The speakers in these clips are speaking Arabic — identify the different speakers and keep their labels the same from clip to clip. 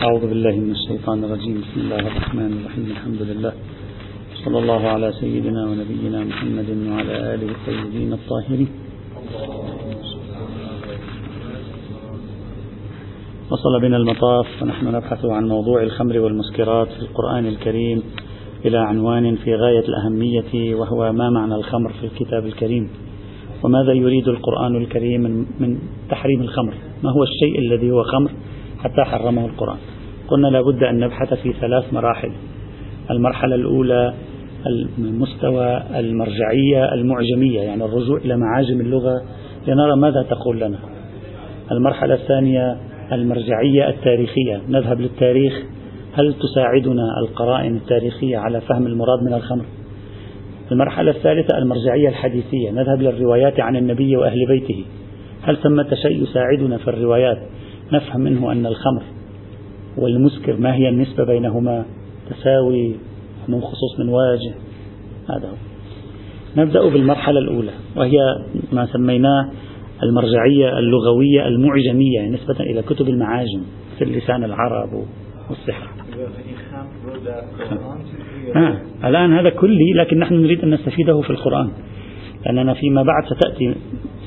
Speaker 1: أعوذ بالله من الشيطان الرجيم. بسم الله الرحمن الرحيم. الحمد لله. صلى الله على سيدنا ونبينا محمد وعلى آله الطيبين الطاهرين. وصل بنا المطاف. ونحن نبحث عن موضوع الخمر والمسكرات في القرآن الكريم إلى عنوان في غاية الأهمية وهو ما معنى الخمر في الكتاب الكريم. وماذا يريد القرآن الكريم من تحريم الخمر؟ ما هو الشيء الذي هو خمر حتى حرمه القرآن؟ قلنا لابد أن نبحث في ثلاث مراحل. المرحلة الأولى المستوى المرجعية المعجمية يعني الرجوع إلى معاجم اللغة لنرى ماذا تقول لنا. المرحلة الثانية المرجعية التاريخية نذهب للتاريخ. هل تساعدنا القرائن التاريخية على فهم المراد من الخمر؟ المرحلة الثالثة المرجعية الحديثية نذهب للروايات عن النبي وأهل بيته. هل ثمة شيء يساعدنا في الروايات؟ نفهم منه أن الخمر والمسكر ما هي النسبة بينهما؟ تساوي من خصوص من واجه. هذا هو. نبدأ بالمرحلة الأولى وهي ما سميناه المرجعية اللغوية المعجمية نسبة إلى كتب المعاجم في اللسان العرب والسحر آه. الآن هذا كلي لكن نحن نريد أن نستفيده في القرآن لأننا فيما بعد ستأتي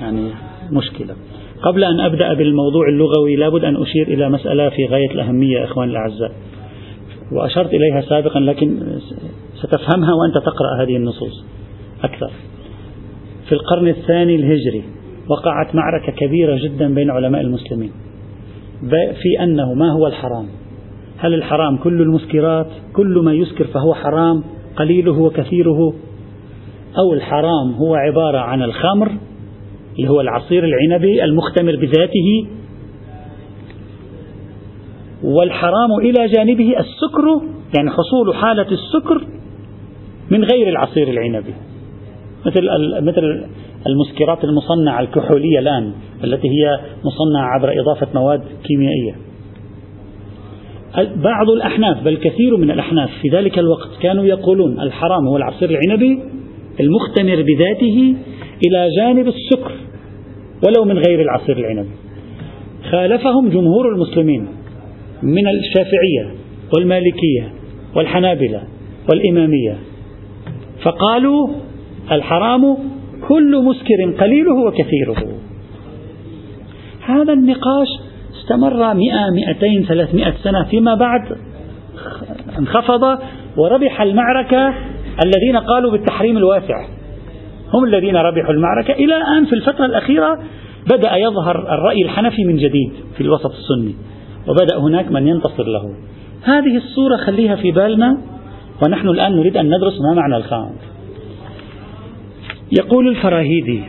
Speaker 1: يعني مشكلة. قبل أن أبدأ بالموضوع اللغوي لابد أن أشير إلى مسألة في غاية الأهمية أخواني الأعزاء. وأشرت إليها سابقا لكن ستفهمها وأنت تقرأ هذه النصوص أكثر. في القرن الثاني الهجري وقعت معركة كبيرة جدا بين علماء المسلمين. في أنه ما هو الحرام؟ هل الحرام كل المسكرات؟ كل ما يسكر فهو حرام؟ قليله وكثيره؟ أو الحرام هو عبارة عن الخمر اللي هو العصير العنبي المختمر بذاته والحرام إلى جانبه السكر يعني حصول حالة السكر من غير العصير العنبي. مثل مثل المسكرات المصنعة الكحولية الآن التي هي مصنعة عبر إضافة مواد كيميائية. بعض الأحناف بل كثير من الأحناف في ذلك الوقت كانوا يقولون الحرام هو العصير العنبي المختمر بذاته إلى جانب السكر ولو من غير العصير العنبي خالفهم جمهور المسلمين من الشافعية والمالكية والحنابلة والإمامية فقالوا الحرام كل مسكر قليله وكثيره. هذا النقاش استمر مئة مئتين ثلاثمائة سنة فيما بعد انخفض وربح المعركة الذين قالوا بالتحريم الواسع. هم الذين ربحوا المعركة إلى أن في الفترة الأخيرة بدأ يظهر الرأي الحنفي من جديد في الوسط السني وبدأ هناك من ينتصر له. هذه الصورة خليها في بالنا ونحن الآن نريد أن ندرس ما معنى الخمر يقول الفراهيدي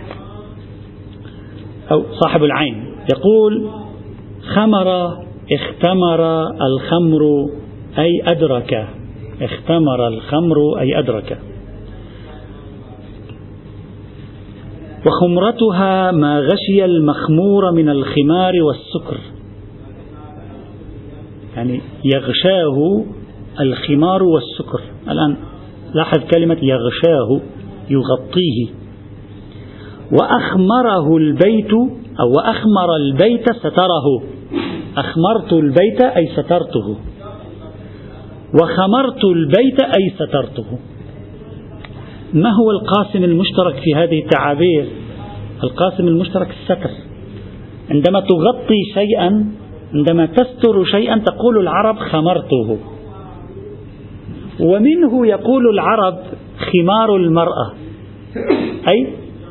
Speaker 1: أو صاحب العين يقول خمر اختمر الخمر أي أدرك اختمر الخمر أي أدرك. وخمرتها ما غشي المخمور من الخمار والسكر. يعني يغشاه الخمار والسكر. الآن لاحظ كلمة يغشاه يغطيه. وأخمره البيت أو وأخمر البيت ستره. أخمرت البيت أي سترته. وخمرت البيت أي سترته. ما هو القاسم المشترك في هذه التعابير؟ القاسم المشترك الستر. عندما تغطي شيئا عندما تستر شيئا تقول العرب خمرته. ومنه يقول العرب خمار المرأة. أي؟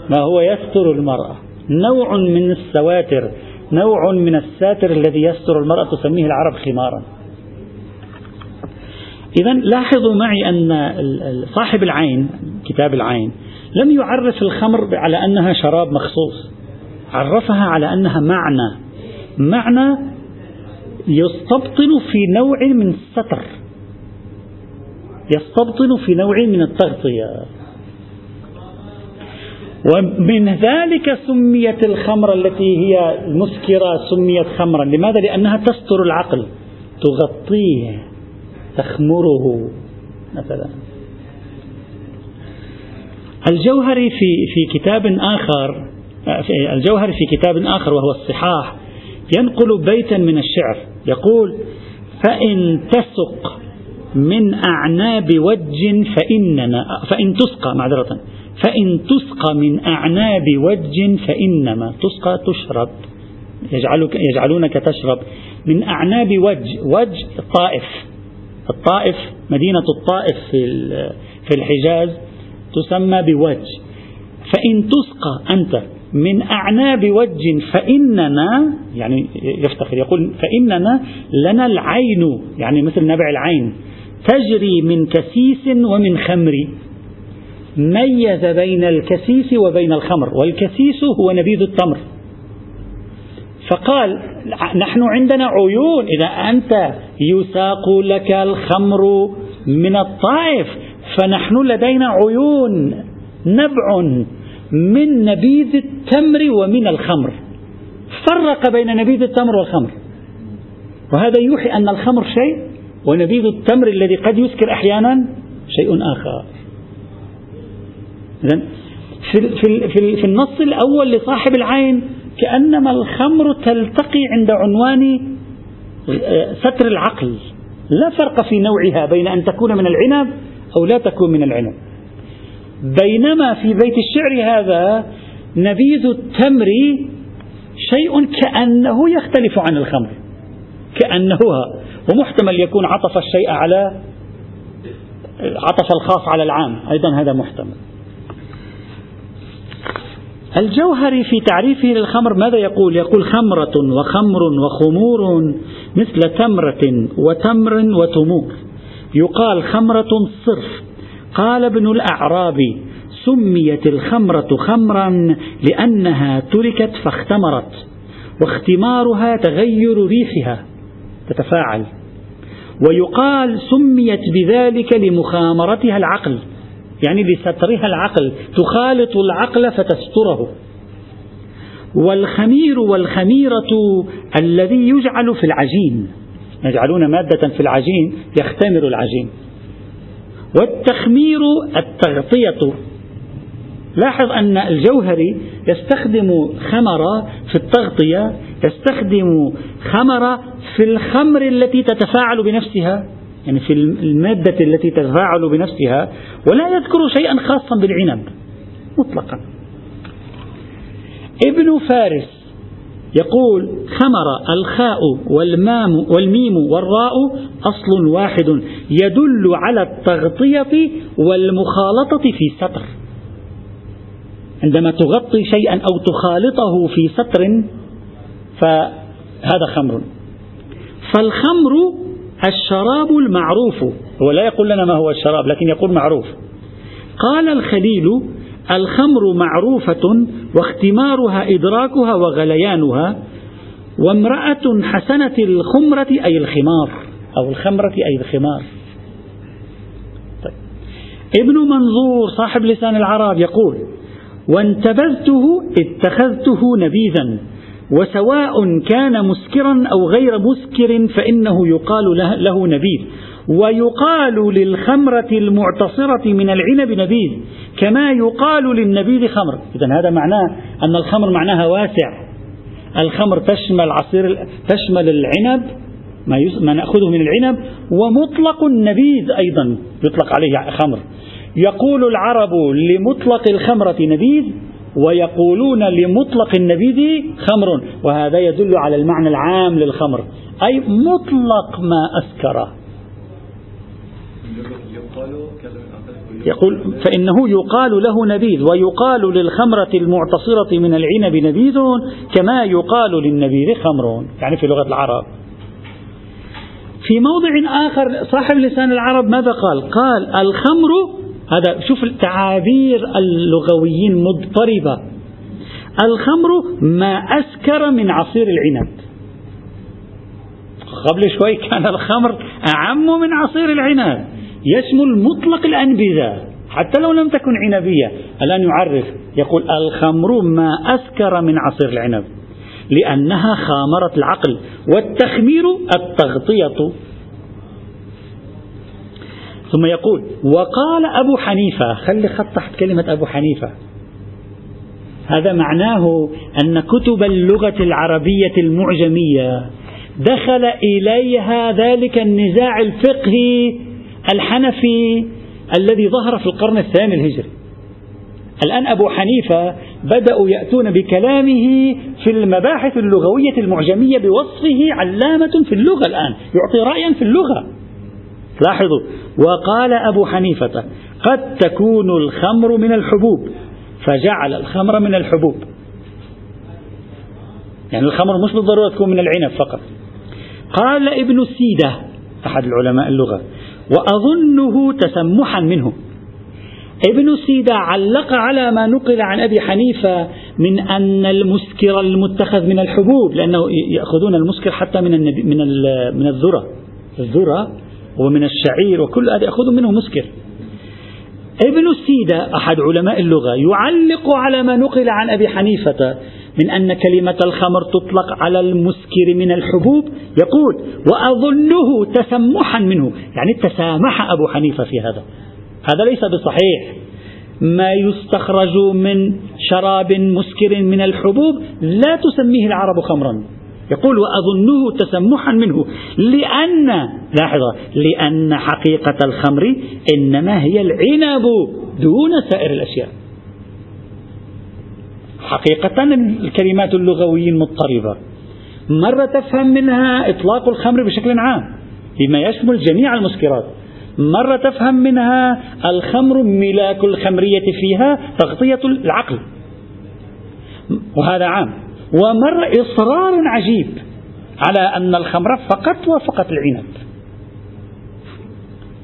Speaker 1: ما هو يستر المرأة؟ نوع من السواتر. نوع من الساتر الذي يستر المرأة تسميه العرب خمارا. إذا لاحظوا معي أن صاحب العين كتاب العين لم يعرف الخمر على أنها شراب مخصوص. عرفها على أنها معنى. معنى يستبطن في نوع من الستر. يستبطن في نوع من التغطية ومن ذلك سميت الخمر التي هي المسكرة سميت خمرا. لماذا؟ لأنها تستر العقل تغطيه. تخمره مثلا. الجوهري في في كتاب آخر الجوهري في كتاب آخر وهو الصحاح ينقل بيتا من الشعر يقول فإن تسق من أعناب وج فإننا فإن تسقى معذرة فإن تسقى من أعناب وج فإنما تسقى تشرب. يجعلك يجعلونك تشرب. من أعناب وج وج الطائف الطائف مدينة الطائف في في الحجاز تسمى بوج. فإن تسقى أنت من أعناب وج فإننا يعني يفتخر يقول فإننا لنا العين يعني مثل نبع العين تجري من كسيس ومن خمر. ميز بين الكسيس وبين الخمر والكسيس هو نبيذ التمر. فقال نحن عندنا عيون إذا أنت يساق لك الخمر من الطائف فنحن لدينا عيون نبع من نبيذ التمر ومن الخمر. فرق بين نبيذ التمر والخمر. وهذا يوحي أن الخمر شيء ونبيذ التمر الذي قد يسكر أحيانا شيء آخر. إذن في, في, في, في النص الأول لصاحب العين كأنما الخمر تلتقي عند عنوان ستر العقل. لا فرق في نوعها بين أن تكون من العنب أو لا تكون من العنب. بينما في بيت الشعر هذا نبيذ التمر شيء كأنه يختلف عن الخمر. كأنه ومحتمل يكون عطف الشيء على عطف الخاص على العام. أيضا هذا محتمل. الجوهري في تعريفه للخمر ماذا يقول؟ يقول خمرة وخمر وخمور مثل تمرة وتمر وتمور. يقال خمرة صرف. قال ابن الأعرابي سميت الخمرة خمرا لأنها تركت فاختمرت واختمارها تغير ريحها تتفاعل. ويقال سميت بذلك لمخامرتها العقل. يعني لسترها العقل تخالط العقل فتستره. والخمير والخميرة الذي يجعل في العجين يجعلون مادة في العجين يختمر العجين. والتخمير التغطية لاحظ أن الجوهري يستخدم خمر في التغطية يستخدم خمر في الخمر التي تتفاعل بنفسها. يعني في المادة التي تتفاعل بنفسها ولا يذكر شيئا خاصا بالعنب مطلقا. ابن فارس يقول خمر الخاء والمام والميم والراء أصل واحد يدل على التغطية والمخالطة في سطر عندما تغطي شيئا أو تخالطه في سطر فهذا خمر. فالخمر الشراب المعروف. هو لا يقول لنا ما هو الشراب لكن يقول معروف. قال الخليل الخمر معروفة واختمارها إدراكها وغليانها وامرأة حسنة الخمرة أي الخمار. أو الخمرة أي الخمار. طيب. ابن منظور صاحب لسان العرب يقول وانتبذته اتخذته نبيذا. وسواء كان مسكرا أو غير مسكر فإنه يقال له نبيذ ويقال للخمرة المعتصرة من العنب نبيذ كما يقال للنبيذ خمر. إذا هذا معناه أن الخمر معناها واسع. الخمر تشمل عصير تشمل العنب ما, ما نأخذه من العنب ومطلق النبيذ أيضا يطلق عليه خمر. يقول العرب لمطلق الخمرة نبيذ ويقولون لمطلق النبيذ خمر وهذا يدل على المعنى العام للخمر. أي مطلق ما أسكر. يقول فإنه يقال له نبيذ ويقال للخمرة المعتصرة من العنب نبيذ كما يقال للنبيذ خمر. يعني في لغة العرب. في موضع آخر صاحب لسان العرب ماذا قال؟ قال الخمر هذا شوف التعابير اللغويين مضطربة. الخمر ما أسكر من عصير العنب. قبل شوي كان الخمر أعم من عصير العنب. يشمل مطلق الأنبذة حتى لو لم تكن عنبية. الآن يعرف يقول الخمر ما أسكر من عصير العنب لأنها خامرت العقل. والتخمير التغطية. ثم يقول وقال أبو حنيفة خلي خط تحت كلمة أبو حنيفة. هذا معناه أن كتب اللغة العربية المعجمية دخل إليها ذلك النزاع الفقهي الحنفي الذي ظهر في القرن الثاني الهجري. الآن أبو حنيفة بدأوا يأتون بكلامه في المباحث اللغوية المعجمية بوصفه علامة في اللغة الآن يعطي رأيا في اللغة. لاحظوا. وقال أبو حنيفة قد تكون الخمر من الحبوب. فجعل الخمر من الحبوب. يعني الخمر مش بالضرورة تكون من العنب فقط. قال ابن السيدة أحد العلماء اللغة وأظنه تسمحا منه. ابن سيدة علق على ما نقل عن أبي حنيفة من أن المسكر المتخذ من الحبوب لأنه يأخذون المسكر حتى من من من الذرة. الذرة ومن الشعير وكل هذا يأخذ منه مسكر. ابن السيدة أحد علماء اللغة يعلق على ما نقل عن أبي حنيفة من أن كلمة الخمر تطلق على المسكر من الحبوب يقول وأظنه تسمحا منه. يعني تسامح أبو حنيفة في هذا. هذا ليس بصحيح. ما يستخرج من شراب مسكر من الحبوب لا تسميه العرب خمرا. يقول وأظنه تسمحا منه. لأن لاحظة لأن حقيقة الخمر إنما هي العنب دون سائر الأشياء. حقيقة الكلمات اللغوية المضطربة. مرة تفهم منها إطلاق الخمر بشكل عام بما يشمل جميع المسكرات. مرة تفهم منها الخمر ملاك الخمرية فيها تغطية العقل. وهذا عام. ومرة إصرار عجيب على أن الخمر فقط وفقط العنب.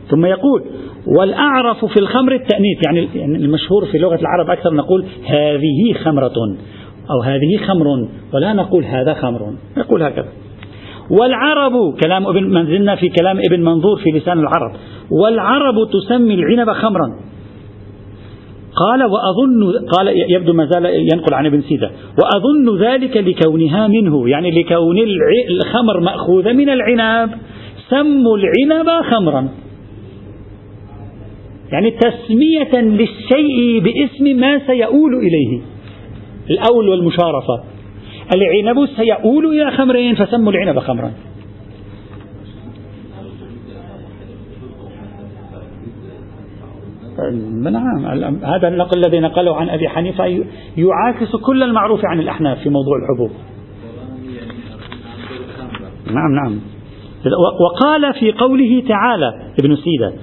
Speaker 1: ثم يقول والأعرف في الخمر التأنيث يعني, المشهور في لغة العرب أكثر نقول هذه خمرة أو هذه خمر ولا نقول هذا خمر نقول هكذا. والعرب كلام ابن ما زلنا في كلام ابن منظور في لسان العرب والعرب تسمي العنب خمرا. قال وأظن قال يبدو ما زال ينقل عن ابن سيدة. وأظن ذلك لكونها منه يعني لكون الخمر مأخوذة من العنب سموا العنب خمرا. يعني تسمية للشيء باسم ما سيؤول إليه. الأول والمشارفة. العنب سيؤول إلى خمرين فسموا العنب خمرا. نعم هذا النقل الذي نقله عن أبي حنيفة يعاكس كل المعروف عن الأحناف في موضوع الحبوب. نعم نعم. وقال في قوله تعالى ابن سيدة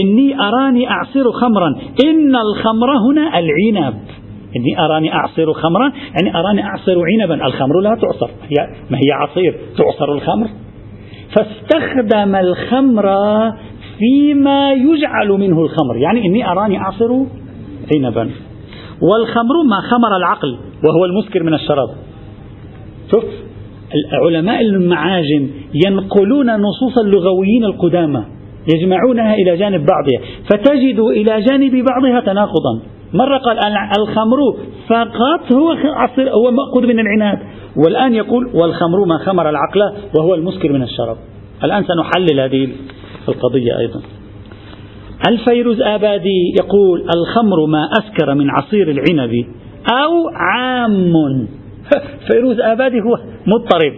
Speaker 1: إني أراني أعصر خمرا إن الخمر هنا العنب. إني أراني أعصر خمرا يعني أراني أعصر عنبا. الخمر لا تعصر هي ما هي عصير تعصر الخمر. فاستخدم الخمر فيما يجعل منه الخمر. يعني إني أراني أعصر عنبا. والخمر ما خمر العقل وهو المسكر من الشراب. شوف علماء المعاجم ينقلون نصوص اللغويين القدامى يجمعونها إلى جانب بعضها فتجد إلى جانب بعضها تناقضا. مرة قال الخمر فقط هو عصير هو مأخوذ من العناد والآن يقول والخمر ما خمر العقل وهو المسكر من الشراب. الآن سنحلل هذه القضية أيضا. الفيروز آبادي يقول الخمر ما أسكر من عصير العنب أو عام؟ فيروز آبادي هو مضطرب.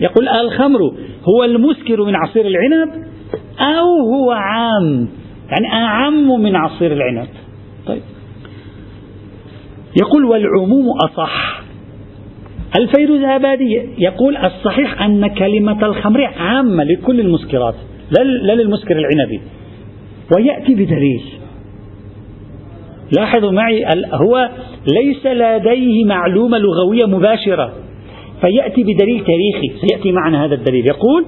Speaker 1: يقول الخمر هو المسكر من عصير العنب أو هو عام؟ يعني أعم من عصير العنب. طيب. يقول والعموم أصح. الفيروز آبادي يقول الصحيح أن كلمة الخمر عامة لكل المسكرات؟ لا للمسكر العنبي. ويأتي بدليل. لاحظوا معي هو ليس لديه معلومة لغوية مباشرة. فيأتي بدليل تاريخي. سيأتي معنا هذا الدليل. يقول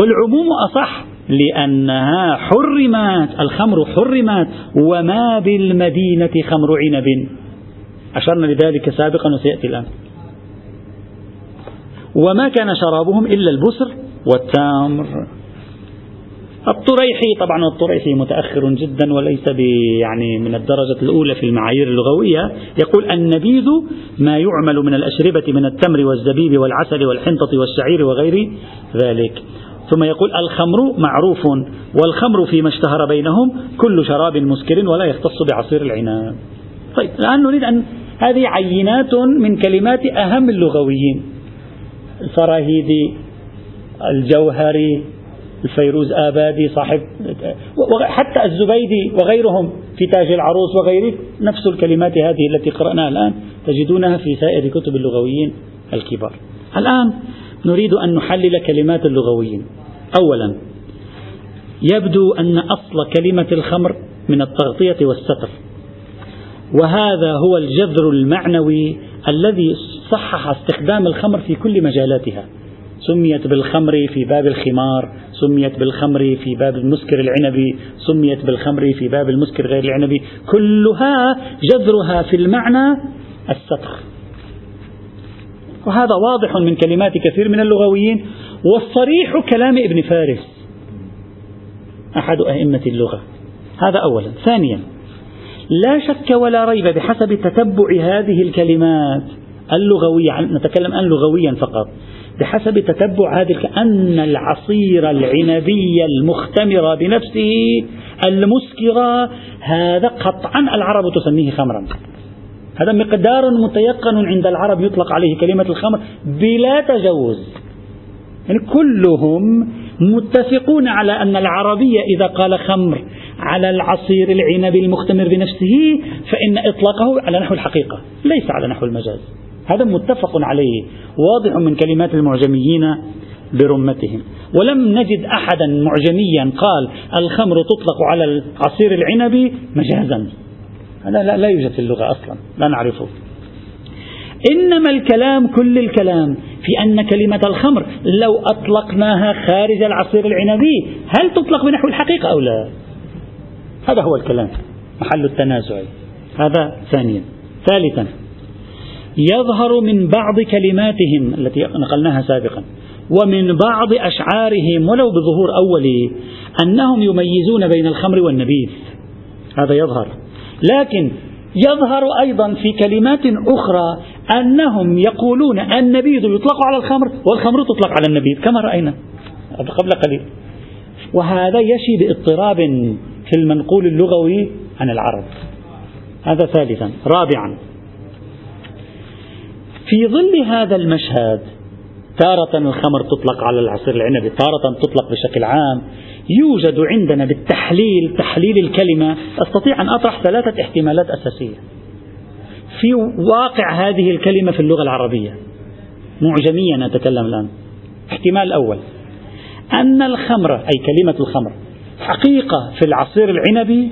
Speaker 1: والعموم أصح لأنها حرمت الخمر حرمت وما بالمدينة خمر عنب. أشرنا لذلك سابقا وسيأتي الآن. وما كان شرابهم إلا البسر والتمر. الطريحي طبعا الطريحي متأخر جدا وليس يعني من الدرجة الأولى في المعايير اللغوية. يقول النبيذ ما يعمل من الأشربة من التمر والزبيب والعسل والحنطة والشعير وغير ذلك. ثم يقول الخمر معروف والخمر فيما اشتهر بينهم كل شراب مسكر ولا يختص بعصير العناب طيب الآن نريد أن هذه عينات من كلمات أهم اللغويين الفراهيدي الجوهري الفيروز آبادي صاحب حتى الزبيدي وغيرهم في تاج العروس وغيره نفس الكلمات هذه التي قرأناها الآن تجدونها في سائر كتب اللغويين الكبار. الآن نريد أن نحلل كلمات اللغويين. أولا يبدو أن أصل كلمة الخمر من التغطية والستر وهذا هو الجذر المعنوي الذي صحح استخدام الخمر في كل مجالاتها. سميت بالخمر في باب الخمار سميت بالخمر في باب المسكر العنبي سميت بالخمر في باب المسكر غير العنبي. كلها جذرها في المعنى الستر وهذا واضح من كلمات كثير من اللغويين. والصريح كلام ابن فارس. أحد أئمة اللغة. هذا أولا. ثانيا لا شك ولا ريب بحسب تتبع هذه الكلمات اللغوية. نتكلم الآن لغويا فقط. بحسب تتبع هذه أن العصير العنبي المختمر بنفسه المسكر هذا قطعا العرب تسميه خمرا. هذا مقدار متيقن عند العرب يطلق عليه كلمة الخمر بلا تجوز يعني كلهم متفقون على أن العربية إذا قال خمر على العصير العنبي المختمر بنفسه فإن إطلاقه على نحو الحقيقة ليس على نحو المجاز. هذا متفق عليه واضح من كلمات المعجميين برمتهم. ولم نجد أحدا معجميا قال الخمر تطلق على العصير العنبي مجازا. هذا لا, لا يوجد في اللغة أصلا لا نعرفه. إنما الكلام كل الكلام في أن كلمة الخمر لو أطلقناها خارج العصير العنبي هل تطلق بنحو الحقيقة أو لا؟ هذا هو الكلام محل التنازع. هذا ثانيا. ثالثا يظهر من بعض كلماتهم التي نقلناها سابقا ومن بعض أشعارهم ولو بظهور أولي أنهم يميزون بين الخمر والنبيذ. هذا يظهر. لكن يظهر أيضا في كلمات أخرى أنهم يقولون النبيذ يطلق على الخمر والخمر تطلق على النبيذ كما رأينا قبل قليل. وهذا يشي باضطراب في المنقول اللغوي عن العرب. هذا ثالثا. رابعا. في ظل هذا المشهد تارة الخمر تطلق على العصير العنبي تارة تطلق بشكل عام يوجد عندنا بالتحليل تحليل الكلمة أستطيع أن أطرح ثلاثة احتمالات أساسية. في واقع هذه الكلمة في اللغة العربية معجميا أتكلم الآن. احتمال الأول أن الخمر أي كلمة الخمر حقيقة في العصير العنبي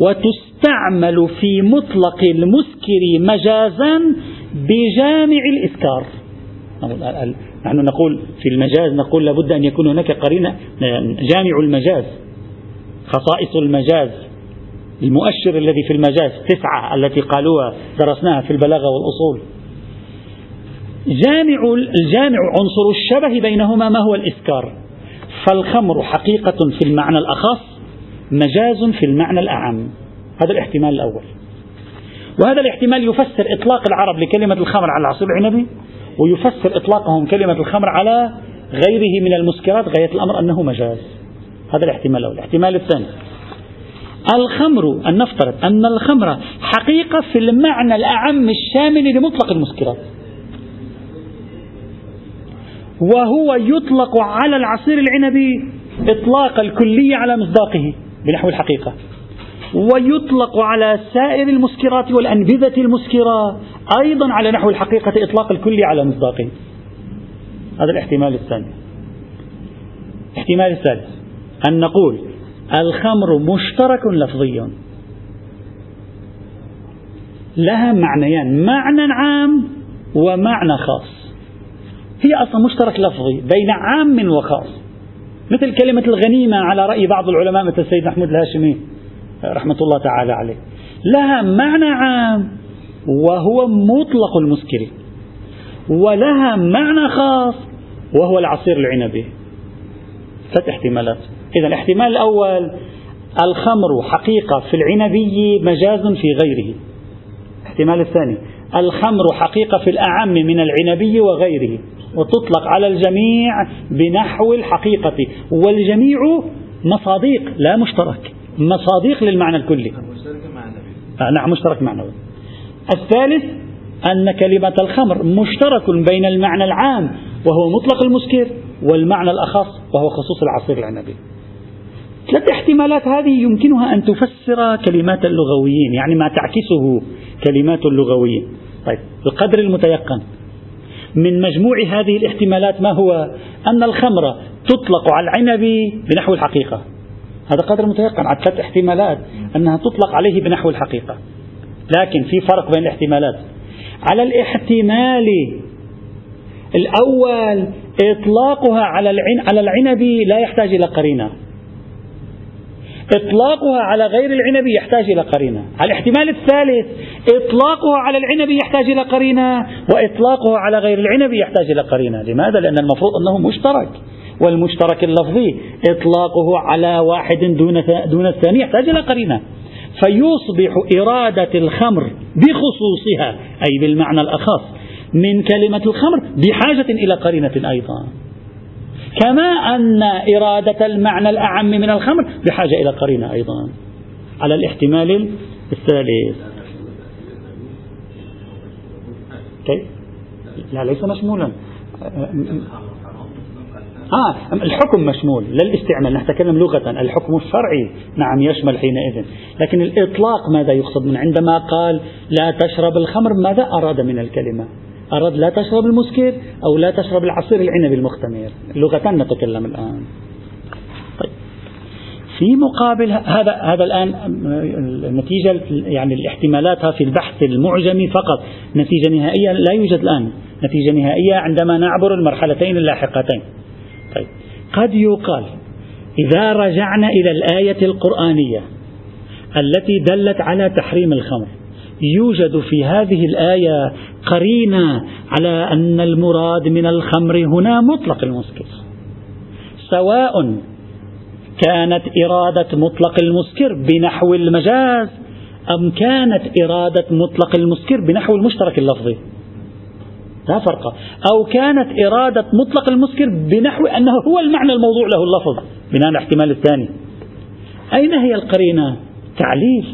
Speaker 1: وتستعمل في مطلق المسكر مجازا بجامع الإسكار. نحن نقول في المجاز نقول لابد أن يكون هناك قرينة جامع المجاز خصائص المجاز. المؤشر الذي في المجاز تسعة التي قالوها درسناها في البلاغة والأصول. جامع الجامع عنصر الشبه بينهما ما هو الإسكار؟ فالخمر حقيقة في المعنى الأخص مجاز في المعنى الأعم. هذا الاحتمال الأول. وهذا الاحتمال يفسر إطلاق العرب لكلمة الخمر على العصير العنبي ويفسر إطلاقهم كلمة الخمر على غيره من المسكرات غاية الأمر أنه مجاز. هذا الاحتمال الأول. الاحتمال الثاني. الخمر أن نفترض أن الخمر حقيقة في المعنى الأعم الشامل لمطلق المسكرات. وهو يطلق على العصير العنبي إطلاق الكلية على مصداقه. بنحو الحقيقة. ويطلق على سائر المسكرات والأنبذة المسكرة أيضا على نحو الحقيقة إطلاق الكل على مصداقه. هذا الاحتمال الثاني الاحتمال الثالث. أن نقول الخمر مشترك لفظي. لها معنيان. معنى عام ومعنى خاص. هي أصلا مشترك لفظي بين عام وخاص. مثل كلمة الغنيمة على رأي بعض العلماء مثل السيد محمود الهاشمي رحمة الله تعالى عليه. لها معنى عام وهو مطلق المسكر ولها معنى خاص وهو العصير العنبي. ثلاث احتمالات. إذا الاحتمال الأول الخمر حقيقة في العنبي مجاز في غيره. الاحتمال الثاني الخمر حقيقة في الأعم من العنبي وغيره. وتطلق على الجميع بنحو الحقيقة. والجميع مصاديق لا مشترك. مصاديق للمعنى الكلي. آه نعم مشترك معنوي الثالث أن كلمة الخمر مشترك بين المعنى العام وهو مطلق المسكر والمعنى الأخص وهو خصوص العصير العنبي. ثلاث احتمالات هذه يمكنها أن تفسر كلمات اللغويين يعني ما تعكسه كلمات اللغويين. طيب القدر المتيقن. من مجموع هذه الاحتمالات ما هو؟ أن الخمر تطلق على العنب بنحو الحقيقة. هذا قدر متيقن. على ثلاث احتمالات. أنها تطلق عليه بنحو الحقيقة. لكن في فرق بين الاحتمالات. على الاحتمال الأول إطلاقها على العنب لا يحتاج إلى قرينة. إطلاقها على غير العنب يحتاج إلى قرينة. الاحتمال الثالث إطلاقها على العنب يحتاج إلى قرينة وإطلاقها على غير العنب يحتاج إلى قرينة. لماذا؟ لأن المفروض أنه مشترك. والمشترك اللفظي إطلاقه على واحد دون دون الثاني يحتاج إلى قرينة. فيصبح إرادة الخمر بخصوصها أي بالمعنى الأخص من كلمة الخمر بحاجة إلى قرينة أيضا. كما أن إرادة المعنى الأعم من الخمر بحاجة إلى قرينة أيضا على الاحتمال الثالث. كيف؟ لا ليس مشمولا. آه الحكم مشمول لا الاستعمال نتكلم لغة. الحكم الشرعي نعم يشمل حينئذ. لكن الإطلاق ماذا يقصد من عندما قال لا تشرب الخمر؟ ماذا أراد من الكلمة؟ أراد لا تشرب المسكر أو لا تشرب العصير العنبي المختمر. لغة نتكلم الآن. طيب. في مقابل هذا هذا الآن النتيجة يعني الاحتمالات في البحث المعجمي فقط. نتيجة نهائية لا يوجد الآن. نتيجة نهائية عندما نعبر المرحلتين اللاحقتين. طيب. قد يقال إذا رجعنا إلى الآية القرآنية التي دلت على تحريم الخمر يوجد في هذه الآية قرينة على أن المراد من الخمر هنا مطلق المسكر. سواء كانت إرادة مطلق المسكر بنحو المجاز أم كانت إرادة مطلق المسكر بنحو المشترك اللفظي. لا فرق. أو كانت إرادة مطلق المسكر بنحو أنه هو المعنى الموضوع له اللفظ بناء على الاحتمال الثاني. أين هي القرينة؟ تعليل.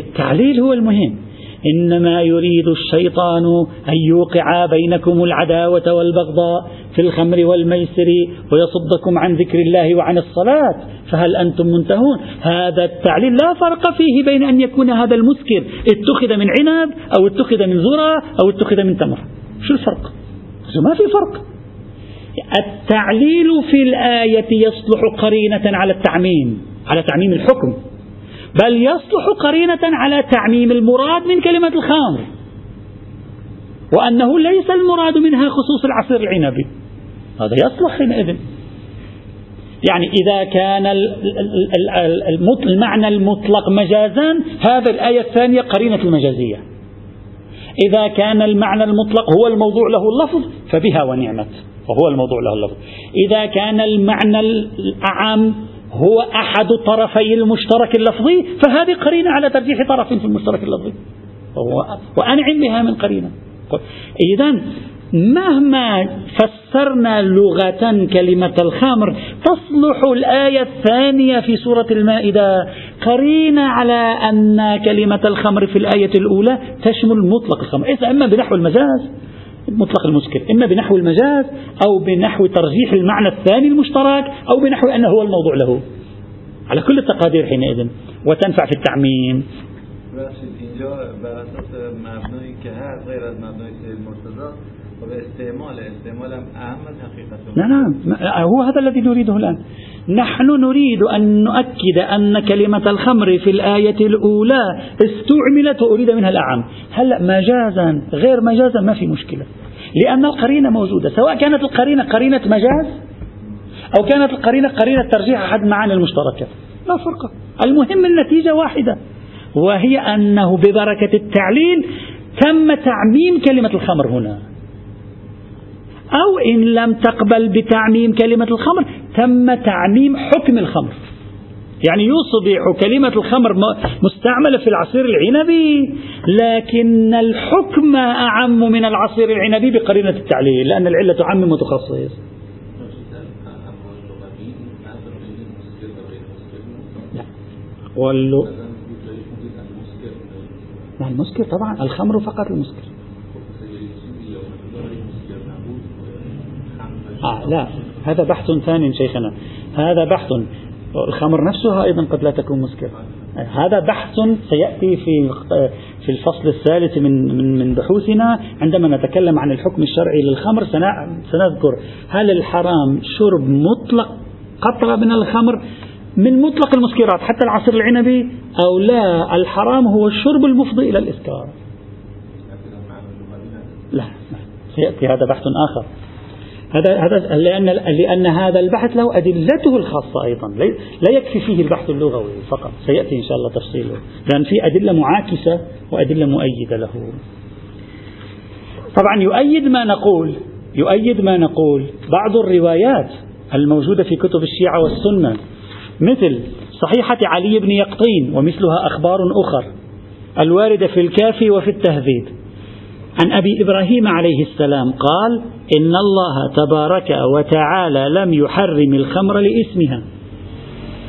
Speaker 1: التعليل هو المهم. إنما يريد الشيطان أن يوقع بينكم العداوة والبغضاء في الخمر والميسر ويصدكم عن ذكر الله وعن الصلاة فهل أنتم منتهون؟ هذا التعليل لا فرق فيه بين أن يكون هذا المسكر اتخذ من عنب أو اتخذ من ذرة أو اتخذ من تمر. شو الفرق؟ ما في فرق. التعليل في الآية يصلح قرينة على التعميم على تعميم الحكم. بل يصلح قرينة على تعميم المراد من كلمة الخمر. وأنه ليس المراد منها خصوص العصير العنبي هذا يصلح حينئذ. يعني إذا كان المعنى المطلق مجازا هذا الآية الثانية قرينة المجازية. إذا كان المعنى المطلق هو الموضوع له اللفظ فبها ونعمت. وهو الموضوع له اللفظ. إذا كان المعنى الأعم هو أحد طرفي المشترك اللفظي فهذه قرينة على ترجيح طرف في المشترك اللفظي. وأنعم بها من قرينة. إذا مهما فسرنا لغة كلمة الخمر تصلح الآية الثانية في سورة المائدة. قرينة على أن كلمة الخمر في الآية الأولى تشمل مطلق الخمر. إذا إما بنحو المجاز مطلق المسكر إما بنحو المجاز أو بنحو ترجيح المعنى الثاني المشترك أو بنحو أنه هو الموضوع له. على كل التقادير حينئذ. وتنفع في التعميم. نعم هو هذا الذي نريده الآن. نحن نريد أن نؤكد أن كلمة الخمر في الآية الأولى استعملت وأريد منها الأعم. هلأ مجازا غير مجازا ما في مشكلة. لأن القرينة موجودة. سواء كانت القرينة قرينة مجاز أو كانت القرينة قرينة ترجيح أحد معاني المشتركة. لا فرق. المهم النتيجة واحدة وهي أنه ببركة التعليل تم تعميم كلمة الخمر هنا. أو إن لم تقبل بتعميم كلمة الخمر تم تعميم حكم الخمر. يعني يصبح كلمة الخمر مستعملة في العصير العنبي لكن الحكم أعم من العصير العنبي بقرينة التعليل لأن العلة تعمم متخصص. واللو المسكر طبعا الخمر فقط المسكر. لا. هذا بحث ثاني شيخنا. هذا بحث. الخمر نفسها أيضا قد لا تكون مسكرة. هذا بحث سيأتي في في الفصل الثالث من من من بحوثنا. عندما نتكلم عن الحكم الشرعي للخمر سنذكر هل الحرام شرب مطلق قطرة من الخمر من مطلق المسكرات حتى العصير العنبي أو لا؟ الحرام هو الشرب المفضي إلى الإسكار. لا. سيأتي هذا بحث آخر. هذا هذا لأن لأن هذا البحث له أدلته الخاصة أيضا. لا يكفي فيه البحث اللغوي فقط. سيأتي إن شاء الله تفصيله. لأن في أدلة معاكسة وأدلة مؤيدة له. طبعا يؤيد ما نقول يؤيد ما نقول بعض الروايات الموجودة في كتب الشيعة والسنة مثل صحيحة علي بن يقطين ومثلها أخبار أخر الواردة في الكافي وفي التهذيب. عن أبي إبراهيم عليه السلام قال إن الله تبارك وتعالى لم يحرم الخمر لإسمها.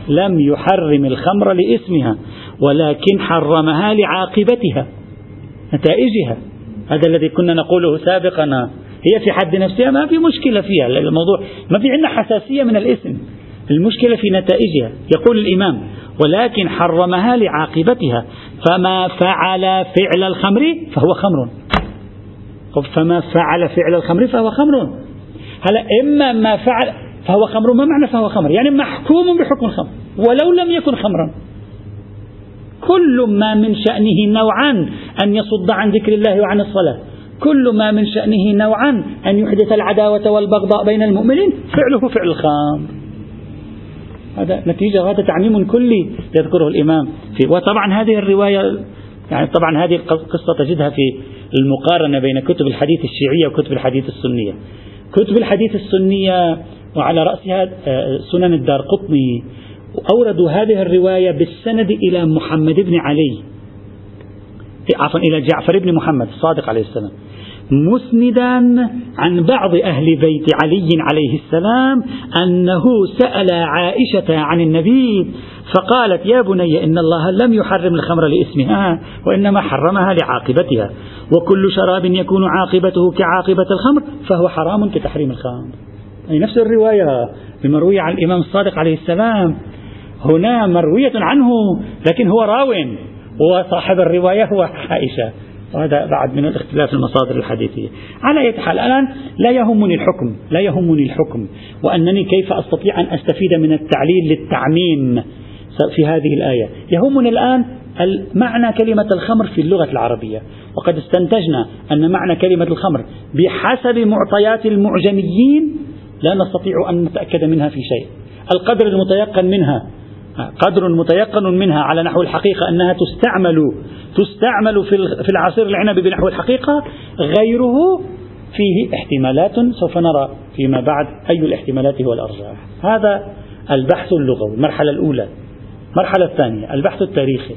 Speaker 1: لم يحرم الخمر لإسمها ولكن حرمها لعاقبتها نتائجها. هذا الذي كنا نقوله سابقا. هي في حد نفسها ما في مشكلة فيها. الموضوع ما في عندنا حساسية من الاسم. المشكلة في نتائجها. يقول الإمام ولكن حرمها لعاقبتها. فما فعل فعل الخمر فهو خمر. فما فعل فعل الخمر فهو خمر. هلا إما ما فعل فهو خمر ما معنى فهو خمر؟ يعني محكوم بحكم الخمر ولو لم يكن خمرا. كل ما من شأنه نوعا أن يصد عن ذكر الله وعن الصلاة. كل ما من شأنه نوعا أن يحدث العداوة والبغضاء بين المؤمنين فعله فعل الخمر. هذا نتيجة هذا تعميم كلي يذكره الإمام في وطبعا هذه الرواية يعني طبعا هذه القصة تجدها في المقارنة بين كتب الحديث الشيعية وكتب الحديث السنية. كتب الحديث السنية وعلى رأسها آه، سنن الدار قطني. أوردوا هذه الرواية بالسند إلى محمد بن علي. عفوا إلى جعفر بن محمد الصادق عليه السلام. مسندا عن بعض أهل بيت علي عليه السلام أنه سأل عائشة عن النبي فقالت يا بني إن الله لم يحرم الخمر لإسمها وإنما حرمها لعاقبتها وكل شراب يكون عاقبته كعاقبة الخمر فهو حرام كتحريم الخمر. أي نفس الرواية المروية عن الإمام الصادق عليه السلام. هنا مروية عنه لكن هو راو وصاحب الرواية هو عائشة. وهذا بعد من الاختلاف المصادر الحديثية. على أي حال الآن لا يهمني الحكم لا يهمني الحكم وأنني كيف أستطيع أن أستفيد من التعليل للتعميم في هذه الآية. يهمني الآن معنى كلمة الخمر في اللغة العربية. وقد استنتجنا أن معنى كلمة الخمر بحسب معطيات المعجميين لا نستطيع أن نتأكد منها في شيء. القدر المتيقن منها قدر متيقن منها على نحو الحقيقة أنها تستعمل تستعمل في العصير العنبي بنحو الحقيقة غيره فيه احتمالات سوف نرى فيما بعد أي الاحتمالات هو الأرجح هذا البحث اللغوي. المرحلة الأولى. المرحلة الثانية. البحث التاريخي.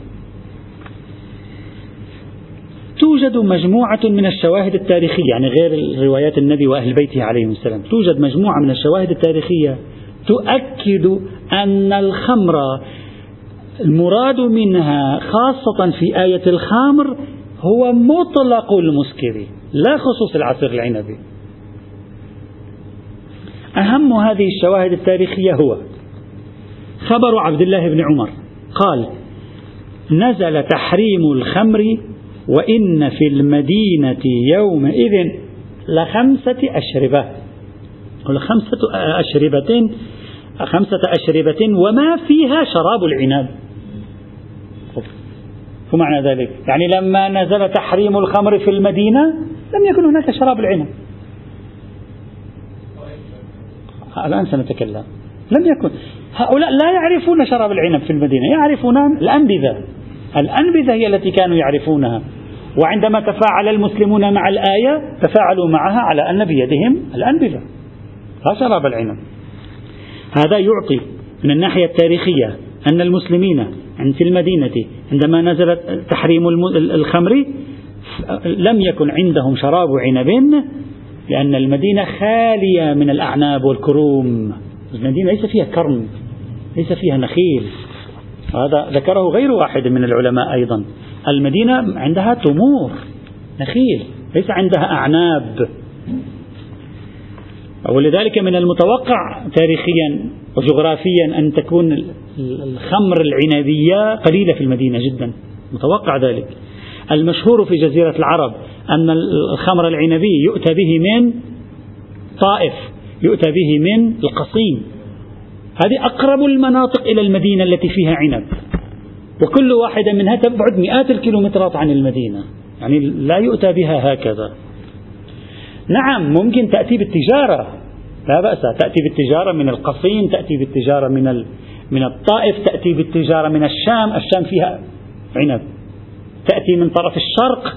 Speaker 1: توجد مجموعة من الشواهد التاريخية يعني غير روايات النبي وأهل بيته عليهم السلام. توجد مجموعة من الشواهد التاريخية تؤكد أن الخمر المراد منها خاصة في آية الخمر هو مطلق المسكر لا خصوص العصير العنبي. أهم هذه الشواهد التاريخية هو خبر عبد الله بن عمر. قال نزل تحريم الخمر وإن في المدينة يومئذ لخمسة أشربة. خمسة أشربة خمسة أشربة وما فيها شراب العنب. شو معنى ذلك؟ يعني لما نزل تحريم الخمر في المدينة لم يكن هناك شراب العنب. الآن سنتكلم. لم يكن. هؤلاء لا يعرفون شراب العنب في المدينة يعرفون الأنبذة. الأنبذة هي التي كانوا يعرفونها. وعندما تفاعل المسلمون مع الآية تفاعلوا معها على أن بيدهم الأنبذة. لا شراب العنب. هذا يعطي من الناحية التاريخية أن المسلمين في المدينة عندما نزل تحريم الخمر لم يكن عندهم شراب عنب لأن المدينة خالية من الأعناب والكروم. المدينة ليس فيها كرم ليس فيها نخيل. هذا ذكره غير واحد من العلماء أيضا. المدينة عندها تمور نخيل ليس عندها أعناب. ولذلك من المتوقع تاريخيا وجغرافيا أن تكون الخمر العنبية قليلة في المدينة جدا متوقع ذلك. المشهور في جزيرة العرب أن الخمر العنبي يؤتى به من طائف يؤتى به من القصيم. هذه أقرب المناطق إلى المدينة التي فيها عنب. وكل واحدة منها تبعد مئات الكيلومترات عن المدينة. يعني لا يؤتى بها هكذا. نعم ممكن تأتي بالتجارة. لا بأس تأتي بالتجارة من القصيم تأتي بالتجارة من من الطائف تأتي بالتجارة من الشام. الشام فيها عنب. تأتي من طرف الشرق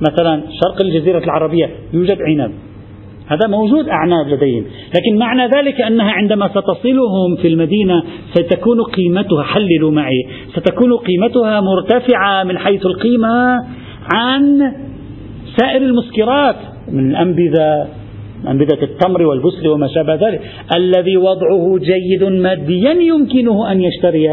Speaker 1: مثلا شرق الجزيرة العربية يوجد عنب. هذا موجود أعناب لديهم. لكن معنى ذلك أنها عندما ستصلهم في المدينة ستكون قيمتها حللوا معي ستكون قيمتها مرتفعة من حيث القيمة عن سائر المسكرات. من الأنبذة أنبذة التمر والبسل وما شابه ذلك. الذي وضعه جيد ماديا يمكنه أن يشتري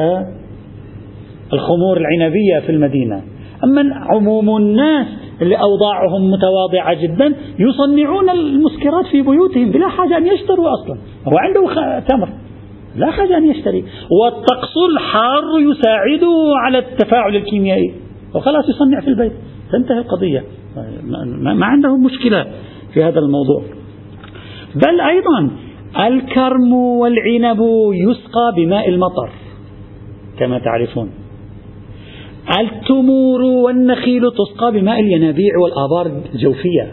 Speaker 1: الخمور العنبية في المدينة. أما عموم الناس اللي أوضاعهم متواضعة جدا يصنعون المسكرات في بيوتهم بلا حاجة أن يشتروا أصلا. هو عنده تمر. لا حاجة أن يشتري. والطقس الحار يساعده على التفاعل الكيميائي. وخلاص يصنع في البيت. تنتهي القضية. ما عندهم مشكلة في هذا الموضوع. بل أيضا الكرم والعنب يسقى بماء المطر كما تعرفون. التمور والنخيل تسقى بماء الينابيع والآبار الجوفية.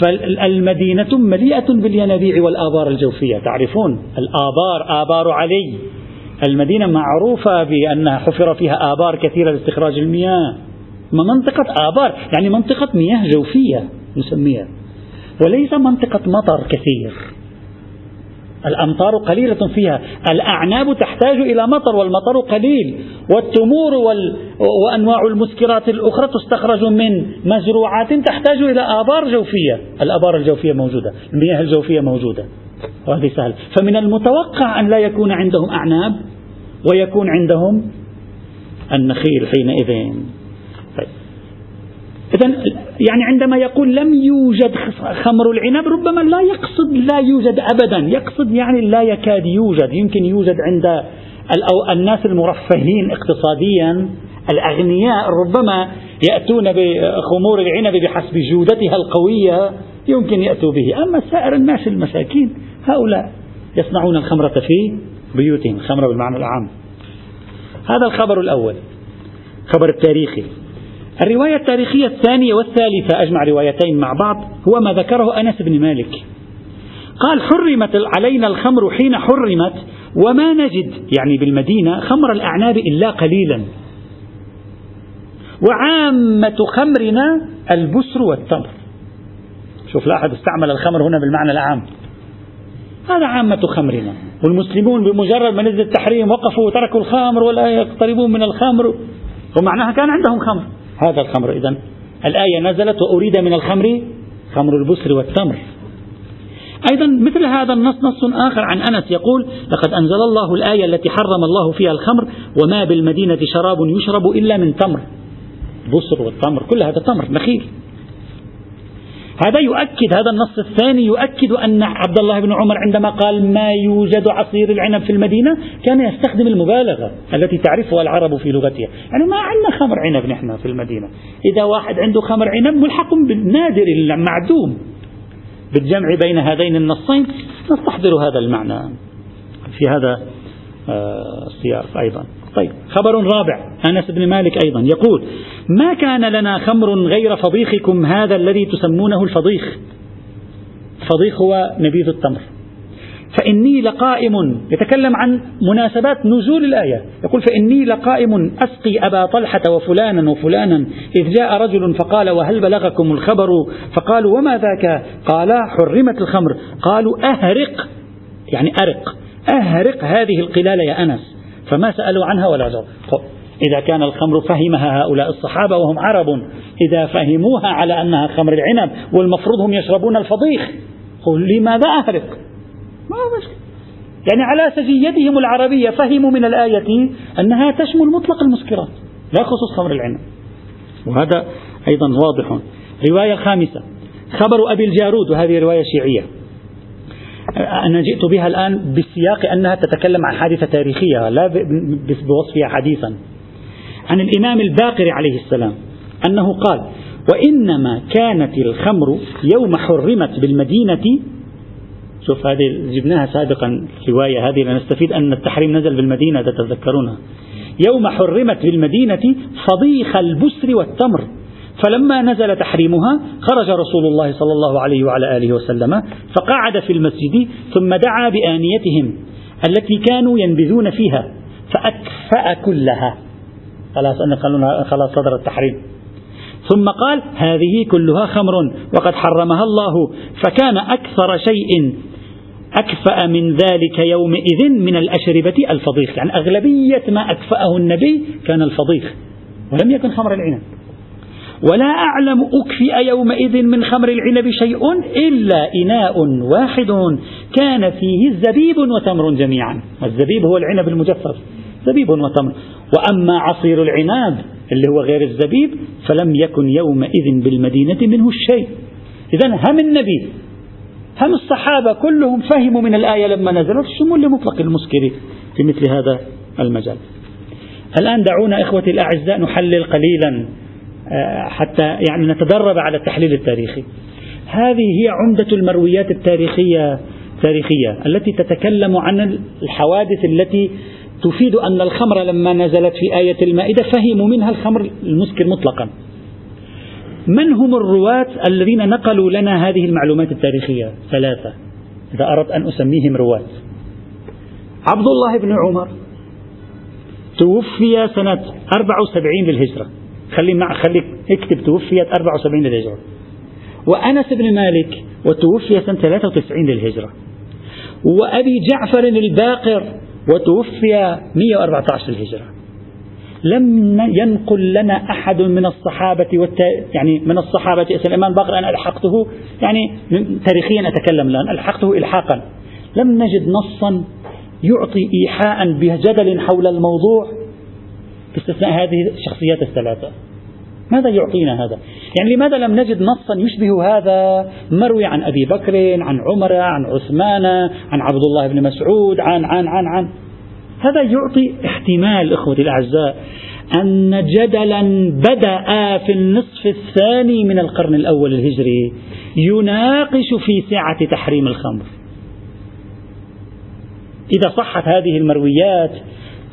Speaker 1: فالمدينة مليئة بالينابيع والآبار الجوفية تعرفون؟ الآبار آبار علي. المدينة معروفة بأنها حفر فيها آبار كثيرة لاستخراج المياه. منطقة آبار يعني منطقة مياه جوفية نسميها. وليس منطقة مطر كثير. الأمطار قليلة فيها. الأعناب تحتاج إلى مطر والمطر قليل. والتمور وال... وأنواع المسكرات الأخرى تستخرج من مزروعات تحتاج إلى آبار جوفية. الآبار الجوفية موجودة المياه الجوفية موجودة. وهذه سهل فمن المتوقع أن لا يكون عندهم أعناب ويكون عندهم النخيل حينئذ. طيب. إذا يعني عندما يقول لم يوجد خمر العنب ربما لا يقصد لا يوجد أبدا. يقصد يعني لا يكاد يوجد. يمكن يوجد عند الناس المرفهين اقتصاديا الأغنياء ربما يأتون بخمور العنب بحسب جودتها القوية. يمكن يأتوا به. أما سائر الناس المساكين هؤلاء يصنعون الخمرة في بيوتهم الخمرة بالمعنى العام. هذا الخبر الأول خبر التاريخي. الرواية التاريخية الثانية والثالثة أجمع روايتين مع بعض هو ما ذكره أنس بن مالك. قال حرمت علينا الخمر حين حرمت وما نجد يعني بالمدينة خمر الأعناب إلا قليلا. وعامة خمرنا البسر والتمر. شوف لاحظ استعمل الخمر هنا بالمعنى العام. هذا عامة خمرنا. والمسلمون بمجرد ما نزل التحريم وقفوا وتركوا الخمر ولا يقتربون من الخمر ومعناها كان عندهم خمر. هذا الخمر إذا الآية نزلت وأريد من الخمر خمر البسر والتمر. أيضا مثل هذا النص نص آخر عن أنس يقول لقد أنزل الله الآية التي حرم الله فيها الخمر وما بالمدينة شراب يشرب إلا من تمر. بسر والتمر كل هذا تمر نخيل. هذا يؤكد هذا النص الثاني يؤكد أن عبد الله بن عمر عندما قال ما يوجد عصير العنب في المدينة كان يستخدم المبالغة التي تعرفها العرب في لغتها. يعني ما عندنا خمر عنب نحن في المدينة. إذا واحد عنده خمر عنب ملحق بالنادر المعدوم. بالجمع بين هذين النصين نستحضر هذا المعنى في هذا آه، السياق أيضا. طيب خبر رابع أنس بن مالك أيضا يقول ما كان لنا خمر غير فضيخكم هذا الذي تسمونه الفضيخ؟ الفضيخ هو نبيذ التمر. فإني لقائم يتكلم عن مناسبات نزول الآية يقول فإني لقائم أسقي أبا طلحة وفلانا وفلانا إذ جاء رجل فقال وهل بلغكم الخبر؟ فقالوا وما ذاك؟ قال حرمت الخمر. قالوا أهرق يعني أرق. أهرق هذه القلال يا أنس. فما سألوا عنها ولا جاوب إذا كان الخمر فهمها هؤلاء الصحابة وهم عرب إذا فهموها على أنها خمر العنب والمفروض هم يشربون الفضيخ قل لماذا أهرق ما مشكلة. يعني على سجيتهم العربية فهموا من الآية أنها تشمل مطلق المسكرات لا خصوص خمر العنب. وهذا أيضا واضح. رواية خامسة خبر أبي الجارود وهذه رواية شيعية. أنا جئت بها الآن بسياق أنها تتكلم عن حادثة تاريخية لا بوصفها حديثا. عن الإمام الباقر عليه السلام أنه قال وإنما كانت الخمر يوم حرمت بالمدينة شوف هذه جبناها سابقا رواية هذه لنستفيد أن التحريم نزل بالمدينة تتذكرونها. يوم حرمت بالمدينة فضيخ البسر والتمر. فلما نزل تحريمها خرج رسول الله صلى الله عليه وعلى آله وسلم فقعد في المسجد ثم دعا بآنيتهم التي كانوا ينبذون فيها فأكفأ كلها. خلاص أن خلاص صدر التحريم. ثم قال هذه كلها خمر وقد حرمها الله فكان أكثر شيء أكفأ من ذلك يومئذ من الأشربة الفضيخ. يعني أغلبية ما أكفأه النبي كان الفضيخ ولم يكن خمر العنب. ولا أعلم أكفئ يومئذ من خمر العنب شيء إلا إناء واحد كان فيه الزبيب وتمر جميعا. الزبيب هو العنب المجفف. زبيب وتمر. وأما عصير العناب اللي هو غير الزبيب فلم يكن يومئذ بالمدينة منه الشيء. إذا هم النبي. هم الصحابة كلهم فهموا من الآية لما نزلت الشمول لمطلق المسكر في مثل هذا المجال. الآن دعونا إخوتي الأعزاء نحلل قليلا. حتى يعني نتدرب على التحليل التاريخي. هذه هي عمدة المرويات التاريخية التاريخية التي تتكلم عن الحوادث التي تفيد أن الخمر لما نزلت في آية المائدة فهموا منها الخمر المسكر مطلقا. من هم الرواة الذين نقلوا لنا هذه المعلومات التاريخية؟ ثلاثة. إذا أردت أن أسميهم رواة. عبد الله بن عمر توفي سنة 74 للهجرة خلي مع خلي اكتب توفيت 74 للهجرة. وأنس بن مالك وتوفي سنة 93 للهجرة. وأبي جعفر الباقر وتوفي 114 للهجرة. لم ينقل لنا أحد من الصحابة والت... يعني من الصحابة الإمام باقر أنا ألحقته يعني تاريخيا أتكلم الآن ألحقته إلحاقا. لم نجد نصا يعطي إيحاء بجدل حول الموضوع. باستثناء هذه الشخصيات الثلاثة ماذا يعطينا هذا؟ يعني لماذا لم نجد نصا يشبه هذا مروي عن أبي بكر عن عمر عن عثمان عن عبد الله بن مسعود عن عن عن عن هذا يعطي احتمال إخوتي الأعزاء أن جدلا بدأ في النصف الثاني من القرن الأول الهجري يناقش في سعة تحريم الخمر. إذا صحت هذه المرويات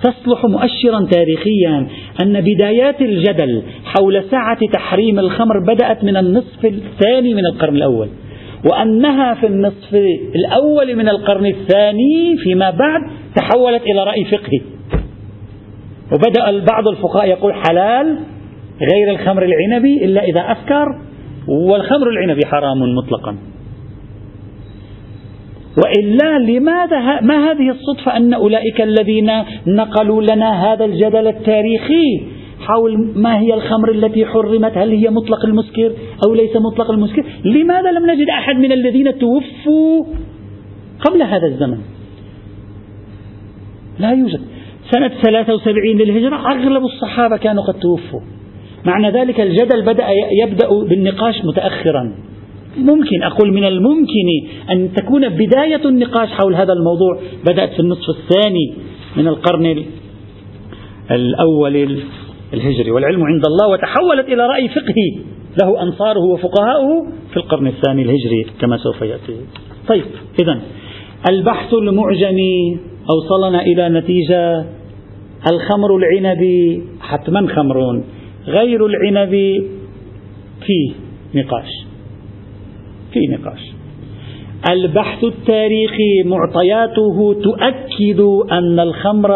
Speaker 1: تصلح مؤشرا تاريخيا أن بدايات الجدل حول سعه تحريم الخمر بدأت من النصف الثاني من القرن الأول. وأنها في النصف الأول من القرن الثاني فيما بعد تحولت إلى رأي فقهي وبدأ بعض الفقهاء يقول حلال غير الخمر العنبي إلا إذا أسكر والخمر العنبي حرام مطلقا وإلا لماذا ما هذه الصدفة أن أولئك الذين نقلوا لنا هذا الجدل التاريخي حول ما هي الخمر التي حرمت؟ هل هي مطلق المسكر أو ليس مطلق المسكر؟ لماذا لم نجد أحد من الذين توفوا قبل هذا الزمن؟ لا يوجد. سنة 73 للهجرة أغلب الصحابة كانوا قد توفوا. معنى ذلك الجدل بدأ يبدأ بالنقاش متأخرا. ممكن أقول من الممكن أن تكون بداية النقاش حول هذا الموضوع. بدأت في النصف الثاني من القرن الأول الهجري. والعلم عند الله وتحولت إلى رأي فقهي. له أنصاره وفقهاؤه في القرن الثاني الهجري كما سوف يأتي. طيب إذا البحث المعجمي أوصلنا إلى نتيجة. الخمر العنبي حتما خمر غير العنب فيه نقاش. في نقاش. البحث التاريخي معطياته تؤكد أن الخمر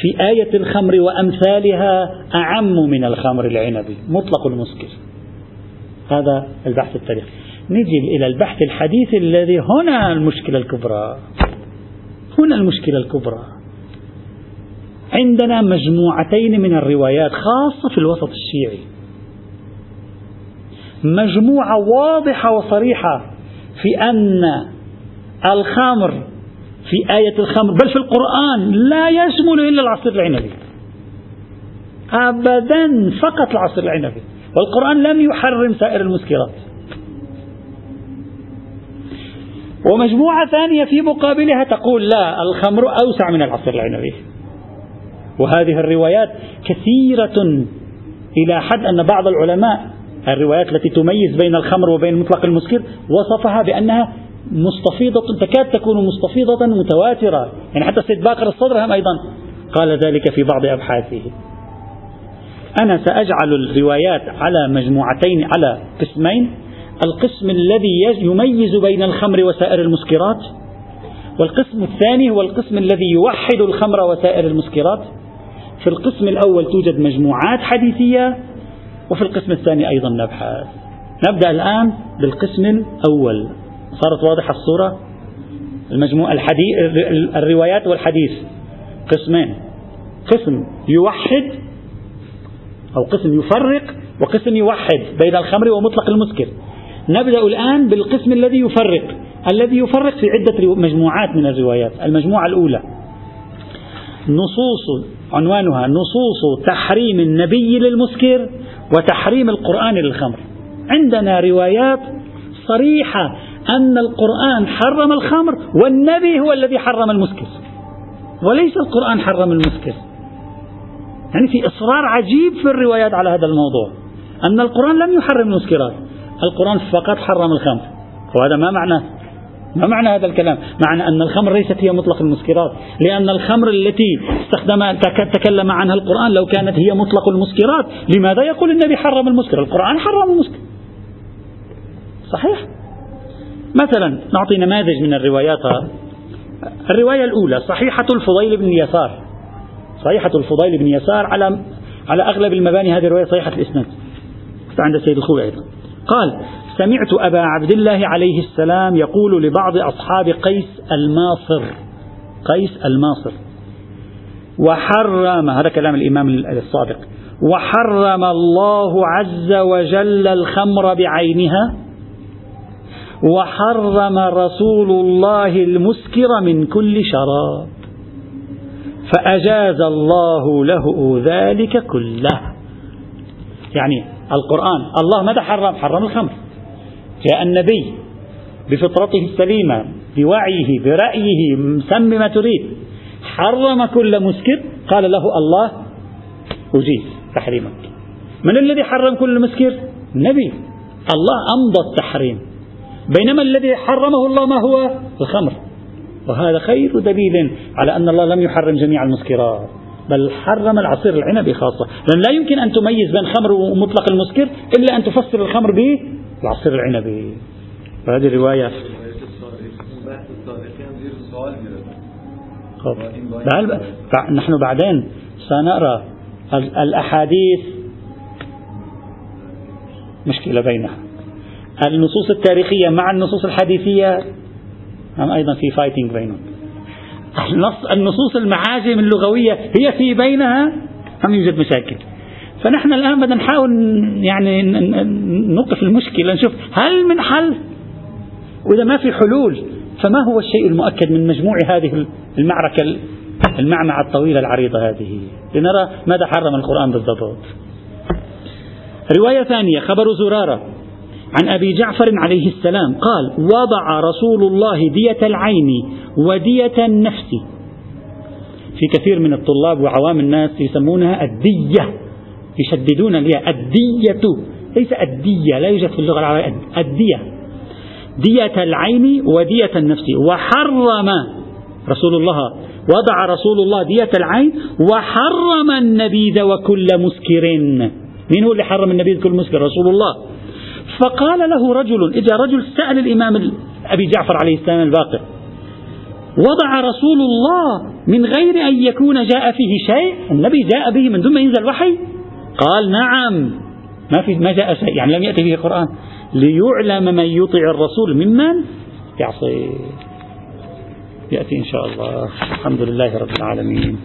Speaker 1: في آية الخمر وأمثالها أعم من الخمر العنبي مطلق المسكر. هذا البحث التاريخي نجي إلى البحث الحديث الذي هنا المشكلة الكبرى. هنا المشكلة الكبرى. عندنا مجموعتين من الروايات خاصة في الوسط الشيعي. مجموعة واضحة وصريحة في أن الخمر في آية الخمر بل في القرآن لا يشمل إلا العصير العنبي. أبدا فقط العصير العنبي. والقرآن لم يحرم سائر المسكرات. ومجموعة ثانية في مقابلها تقول لا الخمر أوسع من العصير العنبي. وهذه الروايات كثيرة إلى حد أن بعض العلماء الروايات التي تميز بين الخمر وبين مطلق المسكر وصفها بأنها مستفيضة تكاد تكون مستفيضة متواترة. يعني حتى السيد باقر الصدر هم أيضا قال ذلك في بعض أبحاثه. أنا سأجعل الروايات على مجموعتين على قسمين. القسم الذي يميز بين الخمر وسائر المسكرات والقسم الثاني هو القسم الذي يوحد الخمر وسائر المسكرات. في القسم الأول توجد مجموعات حديثية وفي القسم الثاني أيضا نبحث. نبدأ الآن بالقسم الأول. صارت واضحة الصورة؟ المجموع الحديث الروايات والحديث. قسمين. قسم يوحد أو قسم يفرق وقسم يوحد بين الخمر ومطلق المسكر. نبدأ الآن بالقسم الذي يفرق. الذي يفرق في عدة مجموعات من الروايات. المجموعة الأولى. نصوص عنوانها نصوص تحريم النبي للمسكر. وتحريم القرآن للخمر. عندنا روايات صريحة أن القرآن حرم الخمر والنبي هو الذي حرم المسكر. وليس القرآن حرم المسكر. يعني في إصرار عجيب في الروايات على هذا الموضوع. أن القرآن لم يحرم المسكرات. القرآن فقط حرم الخمر. وهذا ما معنى ما معنى هذا الكلام؟ معنى أن الخمر ليست هي مطلق المسكرات لأن الخمر التي استخدم تكلم عنها القرآن لو كانت هي مطلق المسكرات لماذا يقول النبي حرم المسكر؟ القرآن حرم المسكر. صحيح؟ مثلا نعطي نماذج من الروايات الرواية الأولى صحيحة الفضيل بن يسار. صحيحة الفضيل بن يسار على على أغلب المباني هذه الرواية صحيحة الإسناد. عند السيد الخوي أيضا. قال سمعت أبا عبد الله عليه السلام يقول لبعض أصحاب قيس الماصر قيس الماصر. وحرم هذا كلام الإمام الصادق. وحرم الله عز وجل الخمر بعينها. وحرم رسول الله المسكر من كل شراب. فأجاز الله له ذلك كله. يعني القرآن الله ماذا حرم؟ حرم الخمر. جاء النبي بفطرته السليمة بوعيه برأيه سم ما تريد. حرم كل مسكر قال له الله أجيز تحريمك. من الذي حرم كل مسكر؟ النبي. الله أمضى التحريم. بينما الذي حرمه الله ما هو؟ الخمر. وهذا خير دليل على أن الله لم يحرم جميع المسكرات بل حرم العصير العنبي خاصة. لأن لا يمكن أن تميز بين خمر ومطلق المسكر إلا أن تفسر الخمر بالعصير العنبي. فهذه رواية نحن بعدين سنرى الأحاديث. مشكلة بينها. النصوص التاريخية مع النصوص الحديثية. هم أيضا في فايتنج بينهم. النصوص المعاجم اللغوية هي في بينها. هم يوجد مشاكل. فنحن الآن بدنا نحاول يعني نوقف المشكلة نشوف هل من حل وإذا ما في حلول فما هو الشيء المؤكد من مجموع هذه المعركة المعمعة الطويلة العريضة هذه؟ لنرى ماذا حرم القرآن بالضبط. رواية ثانية خبر زرارة عن أبي جعفر عليه السلام قال وضع رسول الله دية العين ودية النفس. في كثير من الطلاب وعوام الناس يسمونها الدية. يشددون الياء الدية ليس الدية لا يوجد في اللغة العربية الدية. دية العين ودية النفس. وحرم رسول الله وضع رسول الله دية العين وحرم النبيذ وكل مسكر. من هو اللي حرم النبيذ كل مسكر؟ رسول الله. فقال له رجل إجا رجل سأل الإمام أبي جعفر عليه السلام الباقر وضع رسول الله من غير أن يكون جاء فيه شيء؟ النبي جاء به من دون ما ينزل وحي؟ قال نعم. ما في ما جاء شيء. يعني لم يأتي به قرآن ليعلم من يطع الرسول ممن يعصي يأتي إن شاء الله. الحمد لله رب العالمين.